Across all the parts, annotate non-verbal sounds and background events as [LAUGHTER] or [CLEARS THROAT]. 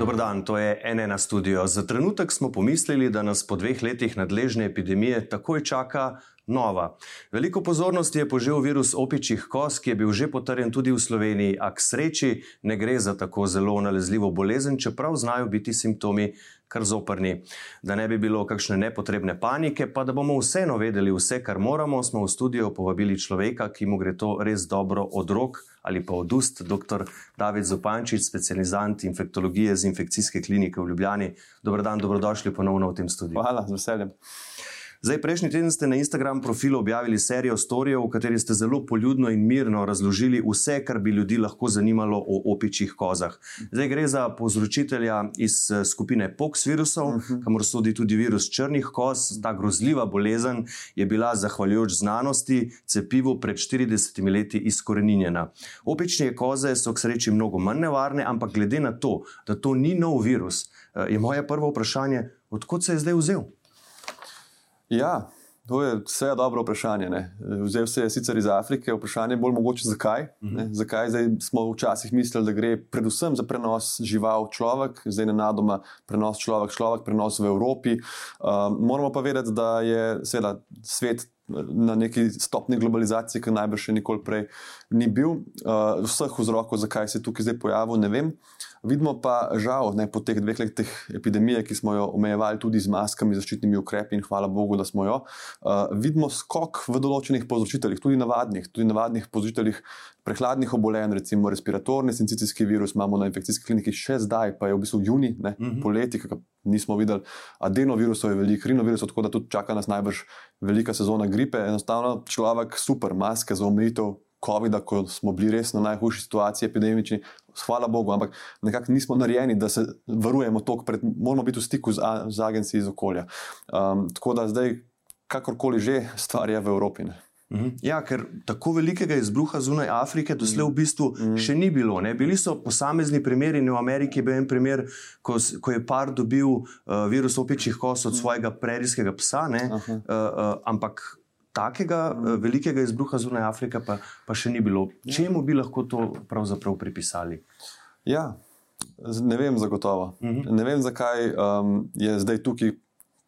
Dobro dan, to je NN studio. Za trenutek smo pomislili, da nas po dveh letih nadležne epidemije takoj čaka nova. Veliko pozornosti je požel virus opičjih kos, ki je bil že potrjen tudi v Sloveniji, a k sreči ne gre za tako zelo nalezljivo bolezen, čeprav znajo biti simptomi kar zoprni. Da ne bi bilo kakšne nepotrebne panike, pa da bomo vseeno vedeli vse, kar moramo, smo v studio povabili človeka, ki mu gre to res dobro od rok ali pa od ust, dr. David Zupančič, specializant infektologije z infekcijske klinike v Ljubljani. Dobro dan, dobrodošli ponovno v tem studiu. Hvala, z veseljem. Zdaj, prejšnji teden ste na Instagram profilu objavili serijo storijev, v kateri ste zelo poljudno in mirno razložili vse, kar bi ljudi lahko zanimalo o opičjih kozah. Zdaj gre za povzročitelja iz eh, skupine POX virusov, uh -huh. kamor sodi tudi virus črnih koz. Ta grozljiva bolezen je bila, zahvaljujoč znanosti, cepivu pred 40 leti izkoreninjena. Opične koze so k sreči mnogo manj nevarne, ampak glede na to, da to ni nov virus, eh, je moje prvo vprašanje, odkot se je zdaj vzel? Ja, to je vse dobro vprašanje. Ne. Vzel se je sicer iz Afrike, vprašanje je bolj mogoče, zakaj. Ne. Zakaj zdaj smo včasih mislili, da gre predvsem za prenos žival človek, zdaj ne nadoma prenos človek, človek, prenos v Evropi. Um, moramo pa vedeti, da je seveda svet. Na neki stopni globalizacije, ki najbrž še nikoli prej ni bil, uh, vseh vzrokov, zakaj se je tukaj zdaj pojavil, ne vem. Vidimo pa, žal, ne, po teh dveh letih epidemije, ki smo jo omejevali tudi z maskami, zaščitnimi ukrepi, in hvala Bogu, da smo jo, uh, vidimo skok v določenih povzročiteljih, tudi navadnih, tudi navadnih povzročiteljih prehladnih obolenj, recimo respiratorni sincicijski virus, imamo na infekcijski kliniki še zdaj, pa je v bistvu juni, ne, uh mhm. -huh. poleti, ki nismo videli, adenovirusov je veliko, rinovirusov, tako da tudi čaka nas najbrž velika sezona gripe. Enostavno človek, super, maske za omejitev. COVID-a, ko smo bili res na najhujši situaciji, epidemični, hvala Bogu, ampak nekako nismo narejeni, da se varujemo toliko, pred, moramo biti v stiku z, z agencijo iz okolja. Um, tako da zdaj, kakorkoli že, stvar je v Evropi. Ne. Mhm. Ja, ker tako velikega izbruha zunaj Afrike doslej v bistvu mm. še ni bilo. Ne? Bili so posamezni primeri, v Ameriki je bil en primer, ko, ko je par dobil uh, virus opičjih kos od mm. svojega prerijskega psa, uh, uh, ampak takega uh, velikega izbruha zunaj Afrike pa, pa še ni bilo. Ja. Čemu bi lahko to pravzaprav pripisali? Ja, ne vem zagotovo. Uh mhm. -huh. Ne vem, zakaj um, je zdaj tukaj.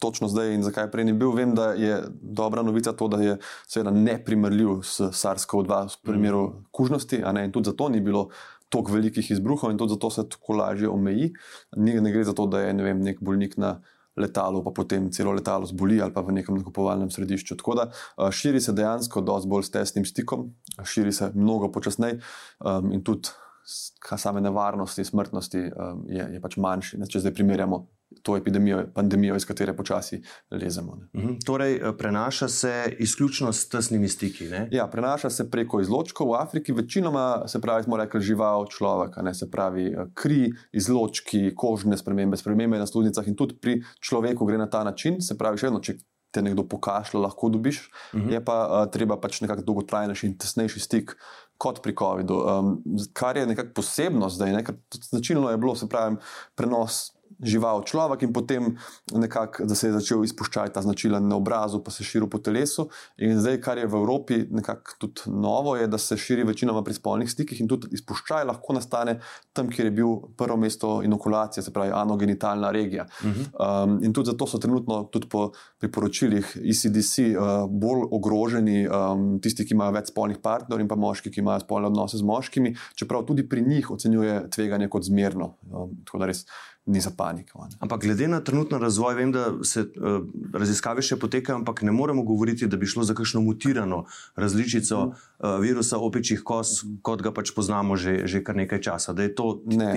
Točno zdaj in zakaj prej ni bil. Vem, da je dobra novica to, da je seveda neprimerljiv s SARS-CoV-2 v primeru mm. kužnosti, in tudi zato ni bilo toliko velikih izbruhov in tudi zato se tako lažje omeji. Ni, ne gre za to, da je ne vem, nek bolnik na letalo, pa potem celo letalo zboli ali pa v nekem nakupovalnem središču. Tako da širi se dejansko dosti bolj s tesnim stikom, širi se mnogo počasneje um, in tudi same nevarnosti, smrtnosti um, je, je pač manjši. Ne? Če zdaj primerjamo to epidemijo, pandemijo, iz katere počasi lezemo. Mhm. Torej, eh, prenaša se izključno s tesnimi stiki. Ne? Ja, prenaša se preko izločkov v Afriki, večinoma se pravi, smo rekli, žival človek, ne se pravi eh, kri, izločki, kožne spremembe, spremembe na sluznicah in tudi pri človeku gre na ta način. Se pravi, še eno, če te nekdo pokašlja, lahko dobiš, uh mhm. -huh. je pa uh, treba pač nekako dolgotrajnejši in tesnejši stik. Kot pri COVID-u, um, kar je nekako posebno zdaj, ne? značilno je bilo, se pravi, prenos žival človek, in potem nekako, da se je začel izpuščati ta značilen na obrazu, pa se širi po telesu. In zdaj, kar je v Evropi nekako tudi novo, je, da se širi večinoma pri spolnih stikih in tudi izpuščaj lahko nastane tam, kjer je bil prvo mesto inokulacije, se pravi anogenitalna regija. Uh -huh. um, in tudi zato so trenutno tudi po priporočilih ECDC uh, bolj ogroženi um, tisti, ki imajo več spolnih partnerjev in pa moški, ki imajo spolne odnose z moškimi, čeprav tudi pri njih ocenjuje tveganje kot zmerno. Um, tako da res ni za paniko. Ne. Ampak glede na trenutno razvoj, vem, da se uh, raziskave še potekajo, ampak ne moremo govoriti, da bi šlo za kakšno mutirano različico uh, virusa opičjih kos, kot ga pač poznamo že, že kar nekaj časa. Da je to ne.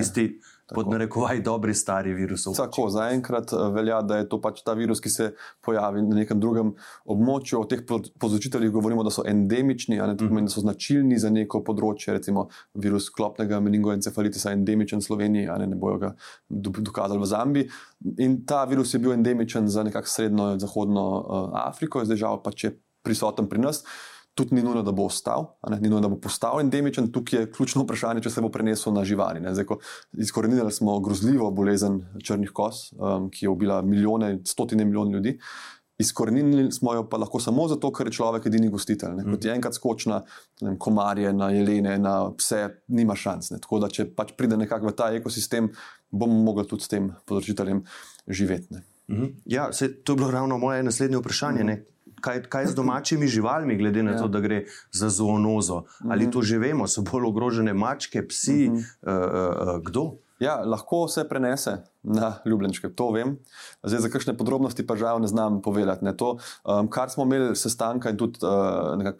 Tisti. Pod narekovaj dobri stari virusov. Tako, zaenkrat eh, velja, da je to pač ta virus, ki se pojavi na nekem drugem območju. O teh povzročiteljih govorimo, da so endemični, ali to pomeni, da so značilni za neko področje. Recimo virus klopnega meningoencefalitisa je endemičen v Sloveniji, ali ne bojo ga dokazali v Zambiji. In ta virus je bil endemičen za nekakšno srednjo in zahodno uh, Afriko, zdaj žal pa če prisoten pri nas. Uh, tudi ni nujno, da bo ostal, ne, ni nujno, da bo postal endemičen. Tukaj je ključno vprašanje, če se bo prenesel na živali. Izkorenili smo grozljivo bolezen črnih kos, um, ki je ubila milijone, stotine milijonov ljudi. Izkorenili smo jo pa lahko samo zato, ker je človek edini gostitelj. Ne. Kot je enkrat skočna na komarje, na jelene, na pse, nima šans. Ne. Tako da, če pač pride nekako v ta ekosistem, bomo mogli tudi s tem področiteljem živeti. Mhm. Ja, se, to je bilo ravno moje naslednje vprašanje. Ne? Kaj, kaj z domačimi živalmi, glede na ja. to, da gre za zoonozo? Ali to že vemo, so bolj ogrožene mačke, psi, uh -huh. uh, uh, kdo? Ja, lahko se prenese na ljubljenčke, to vem. Zdaj, za kakšne podrobnosti pa žal ne znam povedati. Ne. To, um, kar smo imeli sestanka in tudi uh,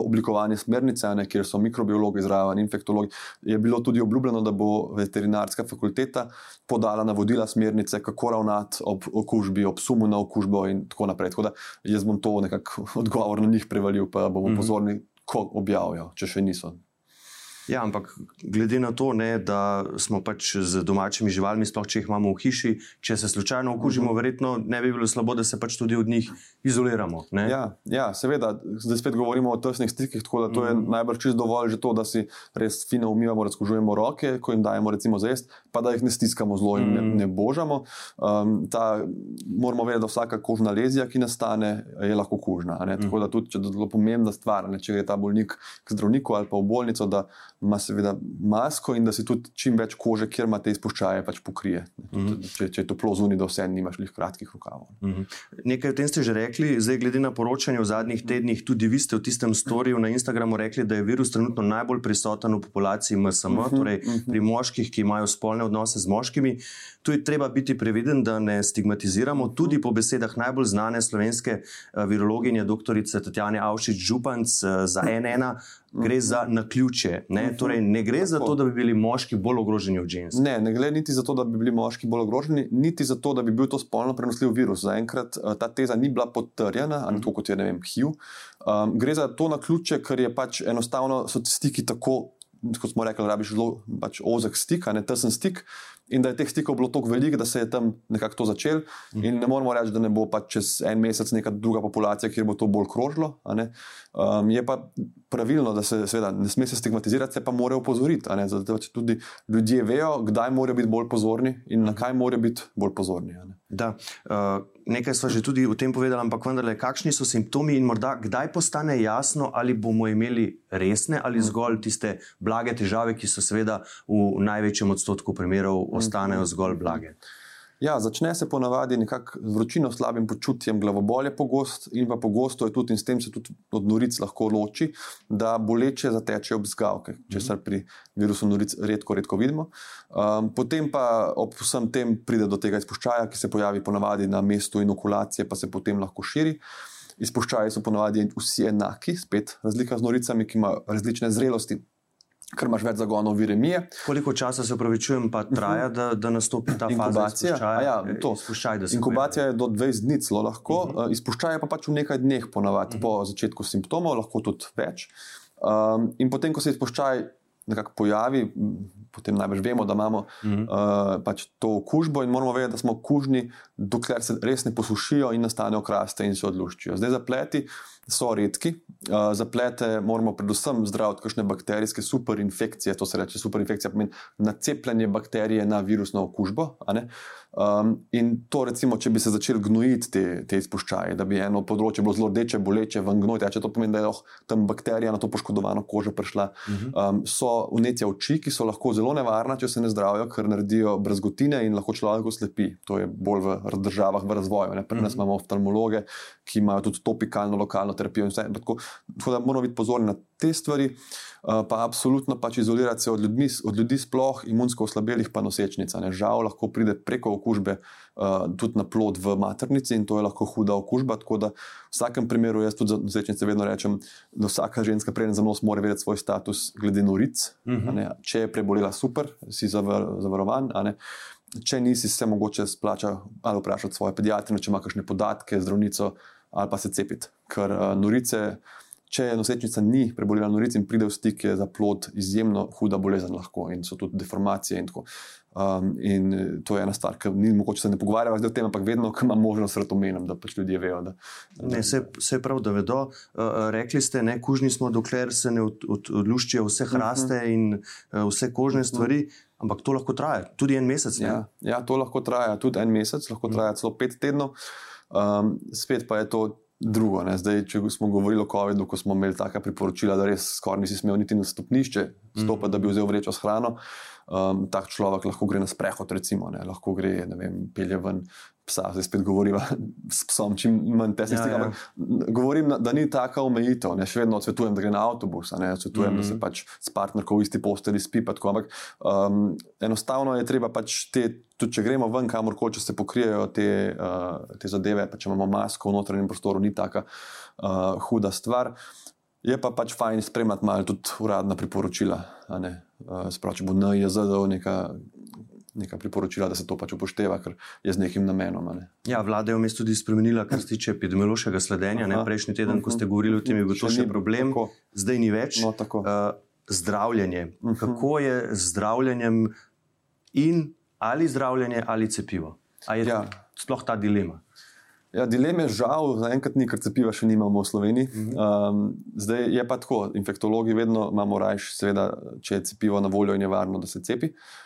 oblikovanje smernice, ne, kjer so mikrobiologi zraven, infektologi, je bilo tudi obljubljeno, da bo veterinarska fakulteta podala navodila smernice, kako ravnati ob okužbi, ob sumu na okužbo in tako naprej. Tako da jaz bom to nekako odgovor na njih prevalil, pa bomo mm -hmm. pozorni, ko objavijo, če še niso. Ja, ampak glede na to, ne, da smo pač z domačimi živalmi, sploh če jih imamo v hiši, če se slučajno okužimo, uh mhm. -huh. verjetno ne bi bilo slabo, da se pač tudi od njih izoliramo. Ja, ja, seveda, zdaj spet govorimo o tesnih stikih, tako da to uh -huh. je mhm. najbrž čist dovolj že to, da si res fino umivamo, razkožujemo roke, ko jim dajemo recimo za jesti, pa da jih ne stiskamo zelo in uh -huh. ne, mhm. ne božamo. Um, ta, moramo vedeti, da vsaka kožna lezija, ki nastane, je lahko -huh. Tako da tudi, če je zelo pomembna stvar, ne, če gre ta bolnik k zdravniku ali pa v bolnico, da ima seveda masko in da si tudi čim več kože, kjer ima te izpuščaje, pač pokrije. Mm -hmm. če, če je to plozuni, da vse nimaš njih kratkih rokavov. Mm -hmm. Nekaj o tem ste že rekli, zdaj glede na poročanje v zadnjih tednih, tudi vi ste v tistem storju na Instagramu rekli, da je virus trenutno najbolj prisoten v populaciji MSM, mm -hmm. torej mhm. pri moških, ki imajo spolne odnose z moškimi. Tu je treba biti previden, da ne stigmatiziramo. Tudi po besedah najbolj znane slovenske uh, virologinje, dr. Tatjane Avšič-Županc uh, za NN, gre za na ključe. Ne? Mhm. Torej, ne gre za to, da bi bili moški bolj ogroženi od žensk. Ne, ne gre niti za to, da bi bili moški bolj ogroženi, niti za to, da bi bil to spolno prenosljiv virus. Zaenkrat uh, ta teza ni bila potrjena, ali tako kot je vem, HIV. Um, gre za to na ključe, ker je pač enostavno so stiki tako. Kot smo rekli, rabiš zelo pač ozek stik, ne tesen stik in da je teh stikov bilo tako veliko, da se je tam nekako to začelo. Mhm. In ne moramo reči, da ne bo pač čez en mesec neka druga populacija, kjer bo to bolj krožilo. Um, je pa pravilno, da se seveda, ne sme se stigmatizirati, se pa mora opozoriti. Zato pač tudi ljudje vejo, kdaj morajo biti bolj pozorni in na kaj morajo biti bolj pozorni. Da, uh, nekaj smo že tudi o tem povedali, ampak vendarle, kakšni so simptomi in morda kdaj postane jasno, ali bomo imeli resne ali mhm. zgolj tiste blage težave, ki so seveda v največjem odstotku primerov ostanejo zgolj blage. Ja, začne se ponavadi nekako vročino, slabim počutjem, glavobolje pogost in pa pogosto je tudi in s tem se tudi od noric lahko loči, da boleče zatečejo obzgavke, česar pri virusu noric redko, redko vidimo. Um, potem pa ob vsem tem pride do tega izpuščaja, ki se pojavi ponavadi na mestu inokulacije, pa se potem lahko širi. Izpuščaji so ponavadi vsi enaki, spet razlika z noricami, ki imajo različne zrelosti ker imaš več zagonov viremije. Koliko časa se upravičujem, pa traja, da, da nastopi ta inkubacija? Ja, to, izpuščaj, inkubacija je do 20 dni celo lahko, uh -huh. izpuščaj pa pač v nekaj dneh, ponavadi uh -huh. po začetku simptomov, lahko tudi več. Um, in potem, ko se izpuščaj nekako pojavi, potem najbrž vemo, da imamo uh -huh. uh, pač to okužbo in moramo vedeti, da smo kužni, dokler se res ne posušijo in nastanejo kraste in se odluščijo. Zdaj zapleti so redki. Uh, zaplete moramo predvsem zdraviti kakšne bakterijske superinfekcije, to se reče superinfekcija, pomeni nacepljanje bakterije na virusno okužbo. Um, in to, recimo, če bi se začeli gnojiti te, te izpuščaje, da bi eno področje bilo zelo rdeče, boleče, vam gnojiti, če to pomeni, da je lahko tam bakterija na to poškodovano kožo prišla. Um, so unetja oči, ki so lahko zelo nevarna, če se ne zdravijo, ker naredijo brezgotine in lahko človek oslepi. To je bolj v državah v razvoju. Pri nas imamo oftalmologe, ki imajo tudi topikalno lokalno terapijo. Tako, tako da moramo biti pozorni na te stvari. Eh, pa absolutno pač izolirati se od, ljudmi, od ljudi, sploh imunsko oslabelih, pa nosečnica. Ne. Žal lahko pride preko okužbe uh, tudi na plod v maternici in to je lahko huda okužba. Tako da v vsakem primeru jaz tudi za nosečnice vedno rečem, da vsaka ženska prej za nos mora vedeti svoj status glede noric. Uh mhm. -huh. Če je prebolela, super, si zavarovan. Če nisi, se mogoče splača ali vprašati svoje pediatre, če ima kakšne podatke, zdravnico ali pa se cepiti. Ker uh, norice če nosečnica ni prebolela noric in pride v stik za plod, izjemno huda bolezen lahko in so tudi deformacije. In, um, in to je ena stvar, ki ni mogoče se ne pogovarjati o tem, ampak vedno, ko imam možnost, da to omenim, da pač ljudje vejo. Da, da, ne, se, se prav, da vedo. Uh, rekli ste, ne kužni smo, dokler se ne od, od, odluščijo vse hraste uh -huh. in uh, vse kožne stvari. Uh -huh. Ampak to lahko traja tudi en mesec. Ja, ja, to lahko traja tudi en mesec, lahko traja celo pet tednov. Um, spet pa je to drugo. Ne? Zdaj, če smo govorili o COVID-u, ko smo imeli taka priporočila, da res skoraj nisi smel niti na stopnišče stopiti, mm. da bi vzel vrečo s hrano. Um, tak človek lahko gre na sprehod, recimo, ne? lahko gre, ne vem, pelje ven psa, zdaj spet govorimo s psom, čim manj tesnih ja, stvari. Ja. Govorim, da ni taka omejitev, ne? še vedno odsvetujem, da gre na avtobus, ne odsvetujem, mm -hmm. da se mhm. pač s partnerko v isti posteli spi. Ampak um, enostavno je treba pač te, tudi če gremo ven, kamorkoli, če se pokrijejo te, uh, te zadeve, pa če imamo masko v notranjem prostoru, ni taka uh, huda stvar. Je pa pač fajn spremljati malo tudi uradna priporočila. Uh, Sprav, če bo NJZ dal neka neka priporočila, da se to pač upošteva, ker je z nekim namenom. Ne. Ja, vlada je vmes tudi spremenila, kar se tiče epidemiološkega sledenja. Ne, prejšnji teden, ko ste govorili o tem, je bil to še problem, tako. zdaj ni več. No, uh, zdravljenje. Uh -huh. Kako je z zdravljenjem in ali zdravljenje ali cepivo? Ali je ja. sploh ta dilema? Ja, dileme žal zaenkrat ni, ker cepiva še nimamo v Sloveniji. Um, zdaj je pa tako, infektologi vedno imamo rajš, seveda, če je cepivo na voljo in je varno, da se cepi. Uh,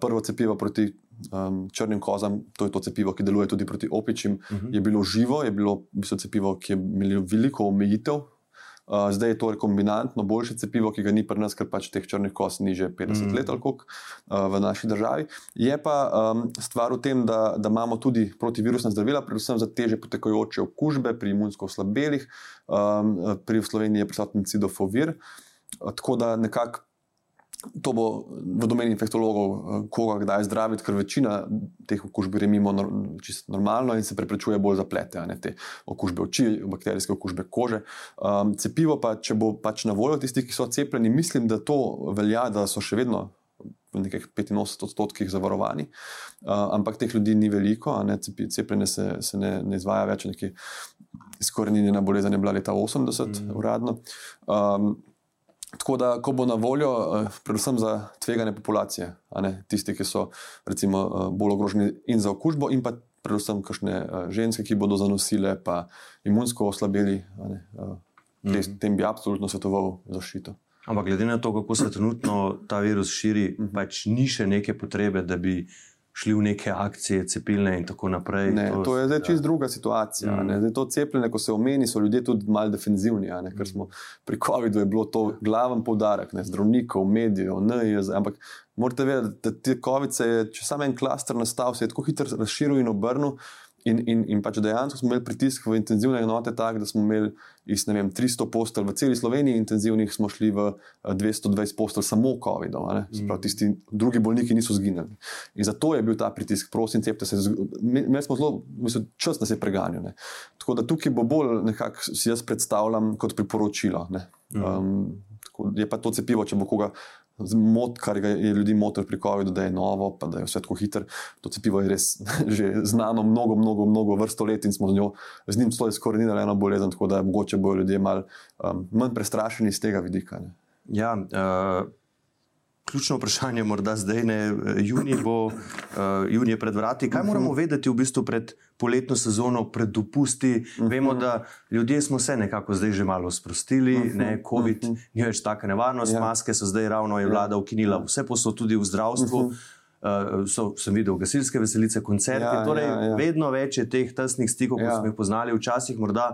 prvo cepivo proti um, črnim kozam, to je to cepivo, ki deluje tudi proti opičim, uh mhm. -huh. je bilo živo, je bilo bistvo, cepivo, ki je imelo veliko omejitev. Uh, zdaj je to rekombinantno, boljše cepivo, ki ga ni pri nas, ker pač teh črnih kos ni že 50 mm. let ali koliko uh, v naši državi. Je pa um, stvar v tem, da, da imamo tudi protivirusna zdravila, predvsem za teže potekajoče okužbe pri imunsko oslabelih, um, pri Sloveniji je prisoten cidofovir. Uh, tako da nekako To bo v domeni infektologov, eh, koga kdaj zdraviti, ker večina teh okužb gre mimo čisto normalno in se preprečuje bolj zaplete, ne te okužbe oči, bakterijske okužbe kože. Um, cepivo pa, če bo pač na voljo tistih, ki so cepljeni, mislim, da to velja, da so še vedno v nekih 85 odstotkih zavarovani, uh, ampak teh ljudi ni veliko, ne, cepljenje se, se ne, ne izvaja več, nekaj izkorenjena bolezen je bila leta 80, mm. uradno. Um, Tako da, ko bo na voljo, eh, predvsem za tvegane populacije, tisti, ki so recimo, eh, bolj ogroženi in za okužbo, in pa predvsem kakšne eh, ženske, ki bodo zanosile, pa imunsko oslabeli, mhm. tem bi absolutno svetoval zaščito. Ampak glede na to, kako se trenutno ta virus širi, mhm. pač ni še neke potrebe, da bi šli v neke akcije, cepilne in tako naprej. Ne, to, to je zdaj čist ja. druga situacija. Mm. Zdaj, to cepljenje, ko se omeni, so ljudje tudi malo defenzivni. Ker smo pri COVID-u je bilo to glaven poudarek, ne, zdravnikov, medijev, NJZ. Ampak morate vedeti, da ti COVID se je, če samo en klaster nastal, se je tako hitro razširil in obrnil. In, in, in pač dejansko smo imeli pritisk v intenzivne enote, tako da smo imeli iz vem, 300 postelj v celi Sloveniji, intenzivnih smo šli v 220 eh, postelj samo COVID-ov. Mm. Tisti drugi bolniki niso zginili. In zato je bil ta pritisk, prosim, cepte se. Imeli smo zelo, mislim, čas, da se je preganjal. Tako da tukaj bo bolj nekako si jaz predstavljam kot priporočilo. Mm. Um, je pa to cepivo, če bo koga Mot, kar je ljudi motil pri COVID-u, da je novo, pa da je vse tako hitro. To cepivo je res [LAUGHS] že znano mnogo, mnogo, mnogo vrsto let in smo z, njo, z njim skoraj skorenili eno bolezen, tako da mogoče bodo ljudje malo um, manj prestrašeni iz tega vidika. Ne. Ja, uh, ključno vprašanje, morda zdaj ne, juni bo, uh, juni je pred vrati. Kaj moramo vedeti v bistvu pred poletno sezono, pred dopusti? Vemo, da ljudje smo se nekako zdaj že malo sprostili, ne, COVID ni več taka nevarnost, ja. maske so zdaj ravno je ja. vlada ukinila, vse posod tudi v zdravstvu. Uh, so, sem videl gasilske veselice, koncerte. Ja, torej, ja, ja. Vedno več je teh tesnih stikov, ja. kot smo jih poznali včasih, morda,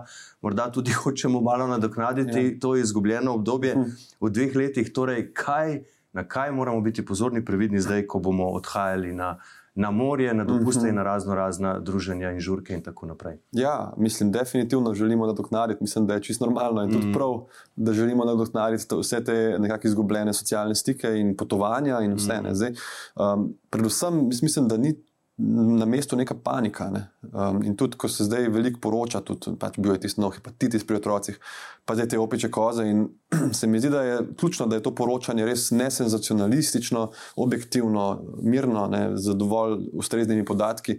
morda tudi [LAUGHS] hočemo malo nadoknaditi ja. to izgubljeno obdobje uh -huh. v dveh letih. Torej, kaj, na kaj moramo biti pozorni, previdni zdaj, ko bomo odhajali na, na morje, na dopuste uh -huh. in na razno razna druženja in žurke in tako naprej. Ja, mislim, definitivno želimo nadoknaditi. Mislim, da je čisto normalno in tudi mm. prav, da želimo nadoknaditi vse te nekakšne izgubljene socialne stike in potovanja in vse. Mm. Zdaj, um, predvsem mislim, da ni na mestu neka panika. Ne? Um, in tudi, ko se zdaj veliko poroča, tudi pač bil je tisti nov hepatitis pri otrocih, pa zdaj te opiče koze. In [CLEARS THROAT] se mi zdi, da je ključno, da je to poročanje res nesenzacionalistično, objektivno, mirno, ne, z dovolj ustreznimi podatki,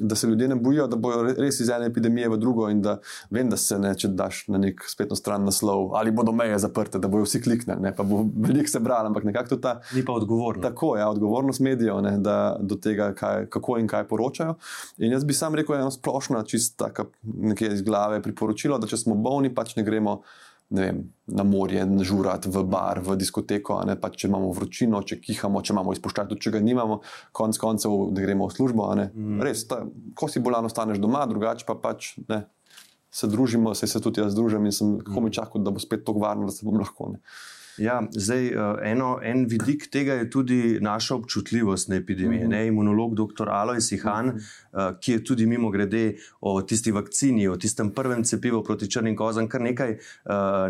da se ljudje ne bojijo, da bodo res iz ene epidemije v drugo. In da vem, da se ne, če daš na nek spletno stran naslov, ali bodo meje zaprte, da bodo vsi kliknili, pa bo [LAUGHS] veliko se brali, ampak nekako to ta. Ni pa odgovornost. Tako je, ja, odgovornost medijev, ne, da do tega, kaj, kako in kaj poročajo. In jaz bi sam rekel, eno splošno, čisto tako nekje iz glave priporočilo, da če smo bolni, pač ne gremo vem, na morje, žurati v bar, v diskoteko. Pa, če imamo vročino, če kihamo, če imamo izpuščati, tudi če ga nimamo, konec koncev, da gremo v službo. Mm. Res, ta, ko si bolan, ostaneš doma, drugače pa pač ne. Se družimo, se, se tudi jaz družim in sem mm. komaj čakal, da bo spet tako varno, da se bom lahko. Ne. Ja, zdaj, eh, eno, en vidik tega je tudi naša občutljivost na epidemijo. Uh mhm. -huh. Imunolog dr. Alois Ihan, uh mhm. -huh. ki je tudi mimo grede o tisti vakcini, o tistem prvem cepivu proti črnim kozam, kar nekaj uh,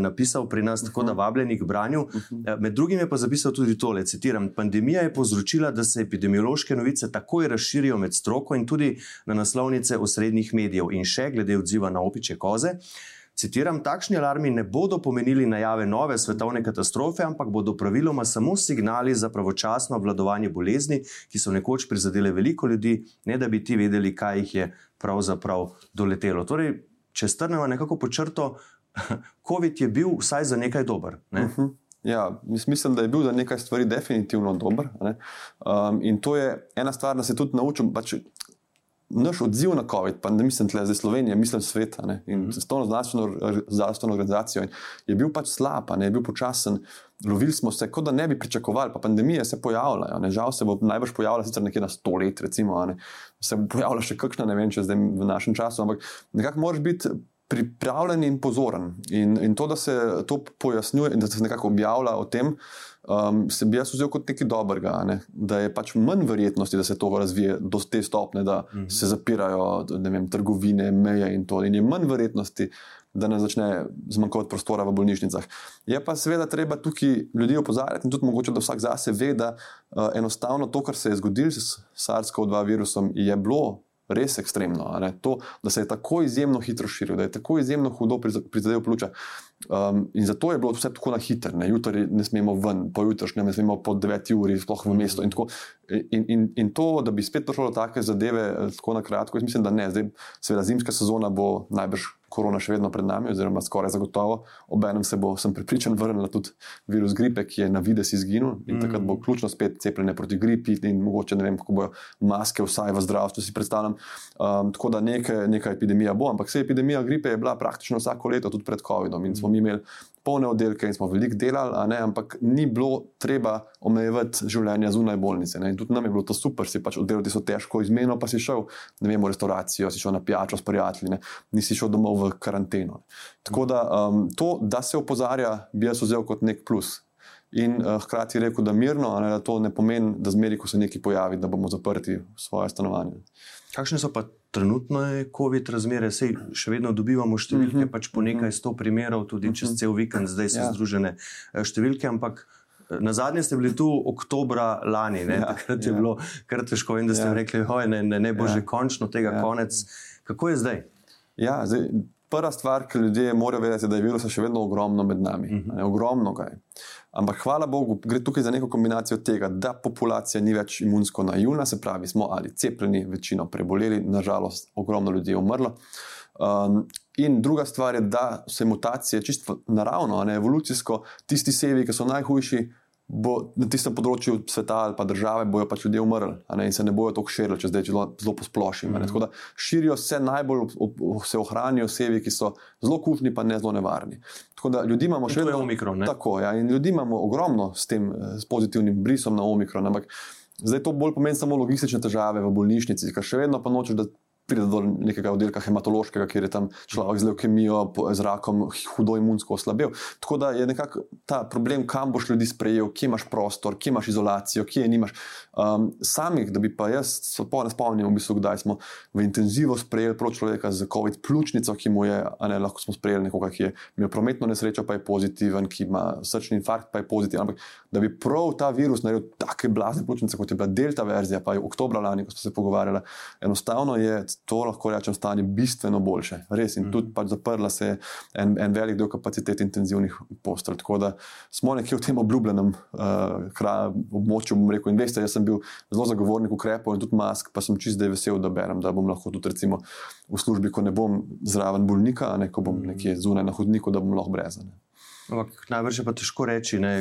napisal pri nas, uh -huh. tako da mhm. vabljenih k branju. Uh -huh. Med drugim je pa zapisal tudi tole: citiram, Pandemija je povzročila, da se epidemiološke novice takoj razširijo med stroko in tudi na naslovnice osrednjih medijev, in še glede odziva na opiče koze. Citiram, takšni alarmi ne bodo pomenili najave nove svetovne katastrofe, ampak bodo praviloma samo signali za pravočasno obvladovanje bolezni, ki so nekoč prizadele veliko ljudi, ne da bi ti vedeli, kaj jih je pravzaprav doletelo. Torej, če strnemo nekako po črto, [LAUGHS] COVID je bil vsaj za nekaj dober. Ne? Uh mhm. -huh. Ja, mislim, da je bil za nekaj stvari definitivno dober. Um, in to je ena stvar, da se tudi naučim. Pač naš odziv na COVID, pa ne mislim le za Slovenijo, mislim svet in mm -hmm. svetovno zdravstveno organizacijo, je bil pač slab, ne je bil počasen. Lovili smo se, kot da ne bi pričakovali, pa pandemije se pojavljajo. Ne. Žal se bo najbrž pojavila sicer nekje na sto let, recimo, se bo pojavila še kakšna, ne vem, če zdaj v našem času, ampak nekako moraš biti. Pripravljen in pozoren. In, in to, da se to pojasnjuje in da se nekako objavlja o tem, uh, um, se bi jaz vzel kot nekaj dobrega, ne? da je pač manj verjetnosti, da se to razvije do te stopne, da mm -hmm. se zapirajo vem, trgovine, meje in to. In je manj verjetnosti, da ne začne zmanjkovati prostora v bolnišnicah. Je pa seveda treba tukaj ljudi opozarjati in tudi mogoče, da vsak zase ve, da uh, enostavno to, kar se je zgodilo s SARS-CoV-2 virusom, je bilo res ekstremno. To, da se je tako izjemno hitro širil, da je tako izjemno hudo prizadel pljuča. Um, in zato je bilo vse tako na hiter, ne? jutri ne smemo ven, pojutrišnjem ne smemo po 9 uri, sploh v mestu. In, in, in, in to, da bi spet prišlo do take zadeve, eh, tako na kratko, jaz mislim, da ne. Zdaj, seveda, zimska sezona bo najbrž korona še vedno pred nami, oziroma skoraj zagotovo. Obenem se bo, sem pripričan, vrnil tudi virus gripe, ki je na vides izginil in mm. takrat bo ključno spet cepljenje proti gripi in mogoče ne vem, kako bojo maske, vsaj v zdravstvu si predstavljam. Um, tako da neke, neka epidemija bo, ampak se epidemija gripe je bila praktično vsako leto, tudi pred COVID-om in smo mi imeli polne oddelke in smo veliko delali, ne, ampak ni bilo treba omejevati življenja zunaj bolnice. Ne. In tudi nam je bilo to super, si pač oddelati so težko, izmeno pa si šel ne vem, v restavracijo, si šel na pijačo s prijatelji, ne. nisi šel domov v karanteno. Tako da um, to, da se opozarja, bi jaz vzel kot nek plus. In uh, hkrati rekel, da mirno, ne, da to ne pomeni, da zmeri, ko se nekaj pojavi, da bomo zaprti v svoje stanovanje. Kakšne so pa trenutno COVID razmere? Sej še vedno dobivamo številke, mm -hmm. pač po nekaj sto primerov, tudi čez mhm. cel vikend, zdaj so ja. združene eh, številke, ampak. Eh, na zadnje ste bili tu oktobra lani, ja, takrat je ja. bilo kar težko, in da ste ja. rekli, da ne, ne, ne bo ja. že končno tega ja. konec. Kako je zdaj? Ja, zdaj, prva stvar, ki ljudje morajo vedeti, je, da je virusa še vedno ogromno med nami. Uh -huh. Ogromno ga je. Ampak hvala Bogu, gre tukaj za neko kombinacijo tega, da populacija ni več imunsko naivna, se pravi, smo ali cepljeni, večino preboleli, nažalost, ogromno ljudi je umrlo. Um, in druga stvar je, da se mutacije čisto naravno, ne evolucijsko, tisti sevi, ki so najhujši, bo na tistem področju sveta ali pa države, bojo pač ljudje umrli ne, in se ne bojo tako širili, če zdaj zelo, zelo posplošim. Mm -hmm. Tako da širijo se najbolj, se ohranijo sevi, ki so zelo kuhni, pa ne zelo nevarni. Tako da ljudi imamo še vedno omikron. Tako, ja, in ljudi imamo ogromno s tem s pozitivnim brisom na omikron. Ampak zdaj to bolj pomeni samo logistične težave v bolnišnici, ker še vedno pa nočeš, da pride do nekega oddelka hematološkega, kjer je tam človek z leukemijo, z rakom, hudo imunsko oslabel. Tako da je nekako ta problem, kam boš ljudi sprejel, kje imaš prostor, kje imaš izolacijo, kje je nimaš. Um, samih, da bi pa jaz se ne spomnil, v bistvu, kdaj smo v intenzivo sprejeli prav človeka z COVID pljučnico, ki mu je, ne lahko smo sprejeli nekoga, ki je imel prometno nesrečo, pa je pozitiven, ki ima srčni infarkt, pa je pozitiven. Ampak da bi prav ta virus naredil take blazne pljučnice, kot je bila delta verzija, pa je oktober lani, ko smo se pogovarjali, enostavno je to lahko rečem, stanje bistveno boljše. Res, in mm. tudi pač zaprla se je en, en velik del kapacitet intenzivnih postelj. Tako da smo nekje v tem obljubljenem uh, kraju, območju. Rekel, in veste, jaz sem bil zelo zagovornik ukrepov in tudi mask, pa sem čist zdaj vesel, da berem, da bom lahko tudi recimo, v službi, ko ne bom zraven bolnika, ne ko bom mm. nekje zunaj na hodniku, da bom lahko brez. Najbrž je pa težko reči, ne,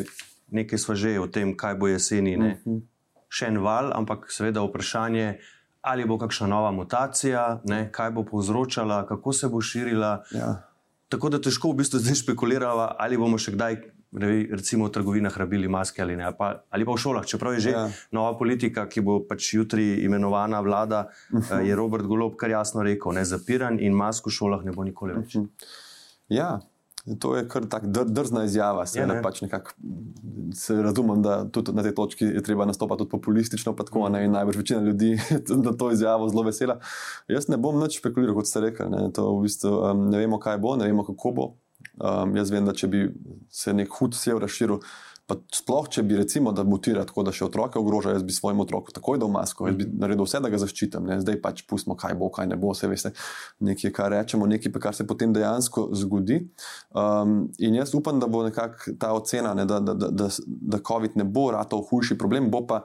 nekaj smo že o tem, kaj bo jeseni. Mm -hmm. Še en val, ampak seveda vprašanje je, ali bo kakšna nova mutacija, ne, kaj bo povzročala, kako se bo širila. Ja. tako da težko v bistvu zdaj špekuliramo, ali bomo še kdaj. Recimo v trgovinah rabili maske ali ne, ali pa, ali pa v šolah. Čeprav je že ja. nova politika, ki bo pač jutri imenovana vlada, uh -huh. je Robert Golob kar jasno rekel: ne zapiran in mask v šolah ne bo nikoli več. Uh -huh. Ja, To je kar tako dr, drzna izjava. Se, ja, ne. pač se razumem, da tudi na tej točki je treba nastopati tudi populistično. Pa tako, ne, najbrž večina ljudi je [LAUGHS] na to izjavo zelo vesela. Jaz ne bom več špekuliral, kot ste rekli. Ne, v bistvu, um, ne vemo, kaj bo, ne vemo, kako bo. Um, jaz vem, da če bi se nek hud sev razširil, Pa sploh, če bi recimo, da mutira tako, da še otroke ogroža, jaz bi svojemu otroku takoj dal masko, jaz bi naredil vse, da ga zaščitim. Ne? Zdaj pač pustimo, kaj bo, kaj ne bo, vse veste, nekaj, kar rečemo, nekaj, pa kar se potem dejansko zgodi. Um, in jaz upam, da bo nekako ta ocena, ne, da, da, da, da, da COVID ne bo ratov hujši problem, bo pa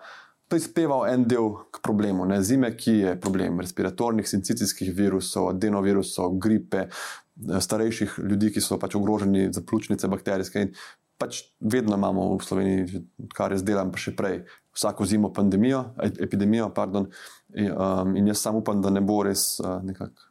prispeval en del k problemu. Ne? Zime, ki je problem respiratornih, sincicijskih virusov, adenovirusov, gripe. Starejših ljudi, ki so pač ogroženi za pljučnice, bakterijske pač vedno imamo v Sloveniji, kar jaz delam, pa še prej, vsako zimo pandemijo, epidemijo. Pardon, in, um, in jaz samo upam, da ne bo res uh, nekako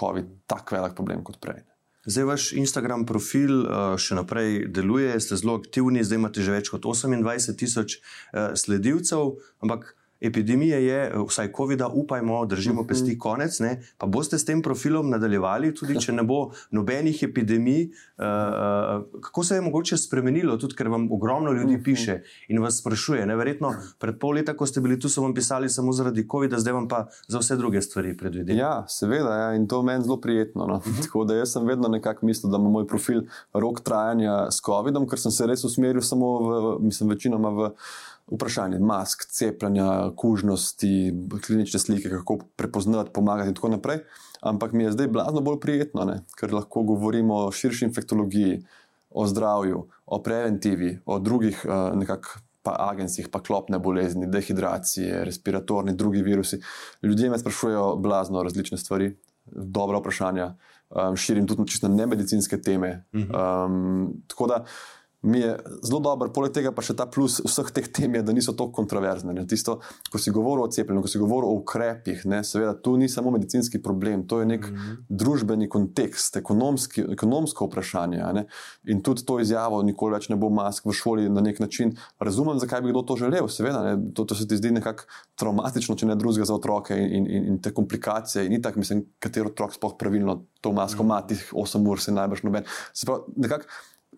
COVID tako velik problem kot prej. Zdaj vaš Instagram profil uh, še naprej deluje, ste zelo aktivni, zdaj imate že več kot 28 tisoč uh, sledilcev, ampak epidemije je, vsaj COVID-a, upajmo, držimo pesti mhm. konec. Ne? Pa boste s tem profilom nadaljevali, tudi če ne bo nobenih epidemij. Uh, kako se je mogoče spremenilo, tudi ker vam ogromno ljudi mhm. piše in vas sprašuje? Neverjetno, pred pol leta, ko ste bili tu, so vam pisali samo zaradi COVID-a, zdaj vam pa za vse druge stvari predvidevam. Ja, seveda, ja, in to meni zelo prijetno. No? -huh. Tako da jaz sem vedno nekako mislil, da ima moj profil rok trajanja s COVID-om, ker sem se res usmeril samo v, mislim, večinoma v vprašanje mask, cepljenja, kužnosti, klinične slike, kako prepoznati, pomagati in tako naprej. Ampak mi je zdaj blazno bolj prijetno, ne? ker lahko govorimo o širši infektologiji, o zdravju, o preventivi, o drugih uh, nekakšnih. Pa agencijah, pa klopne bolezni, dehidracije, respiratorni, drugi virusi. Ljudje me sprašujejo blazno različne stvari, dobra vprašanja, um, širim tudi čisto nemedicinske teme. Um, tako da mi je zelo dober, poleg tega pa še ta plus vseh teh tem, je, da niso tako kontroverzne. Tisto, ko si govoril o cepljenju, ko si govoril o ukrepih, ne, seveda, tu ni samo medicinski problem, to je nek mm -hmm. družbeni kontekst, ekonomsko vprašanje. Ne, in tudi to izjavo, nikoli več ne bo mask v šoli na nek način. Razumem, zakaj bi kdo to želel, seveda, ne, to, to se ti zdi nekako traumatično, če ne drugega za otroke in, in, in te komplikacije. In tako, mislim, katero otrok sploh pravilno to masko ima, mm -hmm. tih 8 ur se najbrž noben. Se pravi, nekako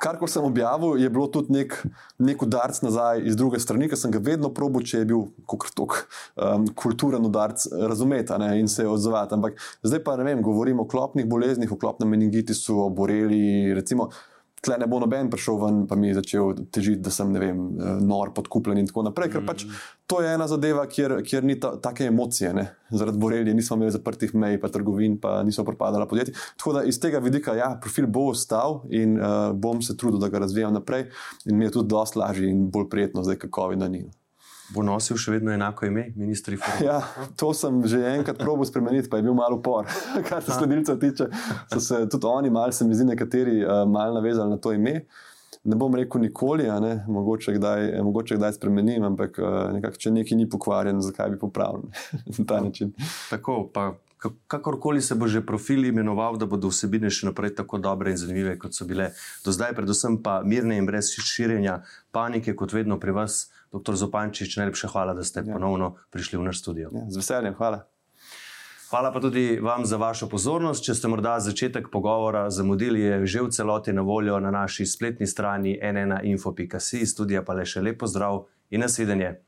kar ko sem objavil, je bilo tudi nek, nek udarc nazaj iz druge strani, ker sem ga vedno probil, če je bil kot um, kulturen udarc, razumeti in se odzvati. Ampak zdaj pa ne vem, govorimo o klopnih boleznih, o klopnem meningitisu, o boreli. Recimo, tle ne bo noben prišel ven, pa mi je začel težiti, da sem vem, eh, nor, podkupljen in tako naprej. Ker pač to je ena zadeva, kjer, kjer ni ta, take emocije. Ne? Zaradi borelije nismo imeli zaprtih mej, pa trgovin, pa niso propadala podjetja. Tako da iz tega vidika, ja, profil bo ostal in uh, bom se trudil, da ga razvijam naprej. In mi je tudi dosti lažje in bolj prijetno, zdaj kako je na njih bo nosil še vedno enako ime, ministri Fajn. Ja, to sem že enkrat probil spremeniti, pa je bil malo upor. [LAUGHS] Kar se sledilcev tiče, so se tudi oni, malo se mi zdi, nekateri uh, malo navezali na to ime. Ne bom rekel nikoli, ne? mogoče, kdaj, mogoče kdaj spremenim, ampak uh, nekak, če nekaj ni pokvarjen, zakaj bi popravil [LAUGHS] na ta način. Tako, pa kakorkoli se bo že profil imenoval, da bodo vsebine še naprej tako dobre in zanimive, kot so bile do zdaj, predvsem pa mirne in brez širjenja panike, kot vedno pri vas. Doktor Zopančič, najlepša hvala, da ste ja. ponovno prišli v naš studio. Ja, z veseljem, hvala. Hvala pa tudi vam za vašo pozornost. Če ste morda začetek pogovora zamudili, je že v celoti na voljo na naši spletni strani nnainfo.com, studija pa le še lepo zdrav in nasvidenje.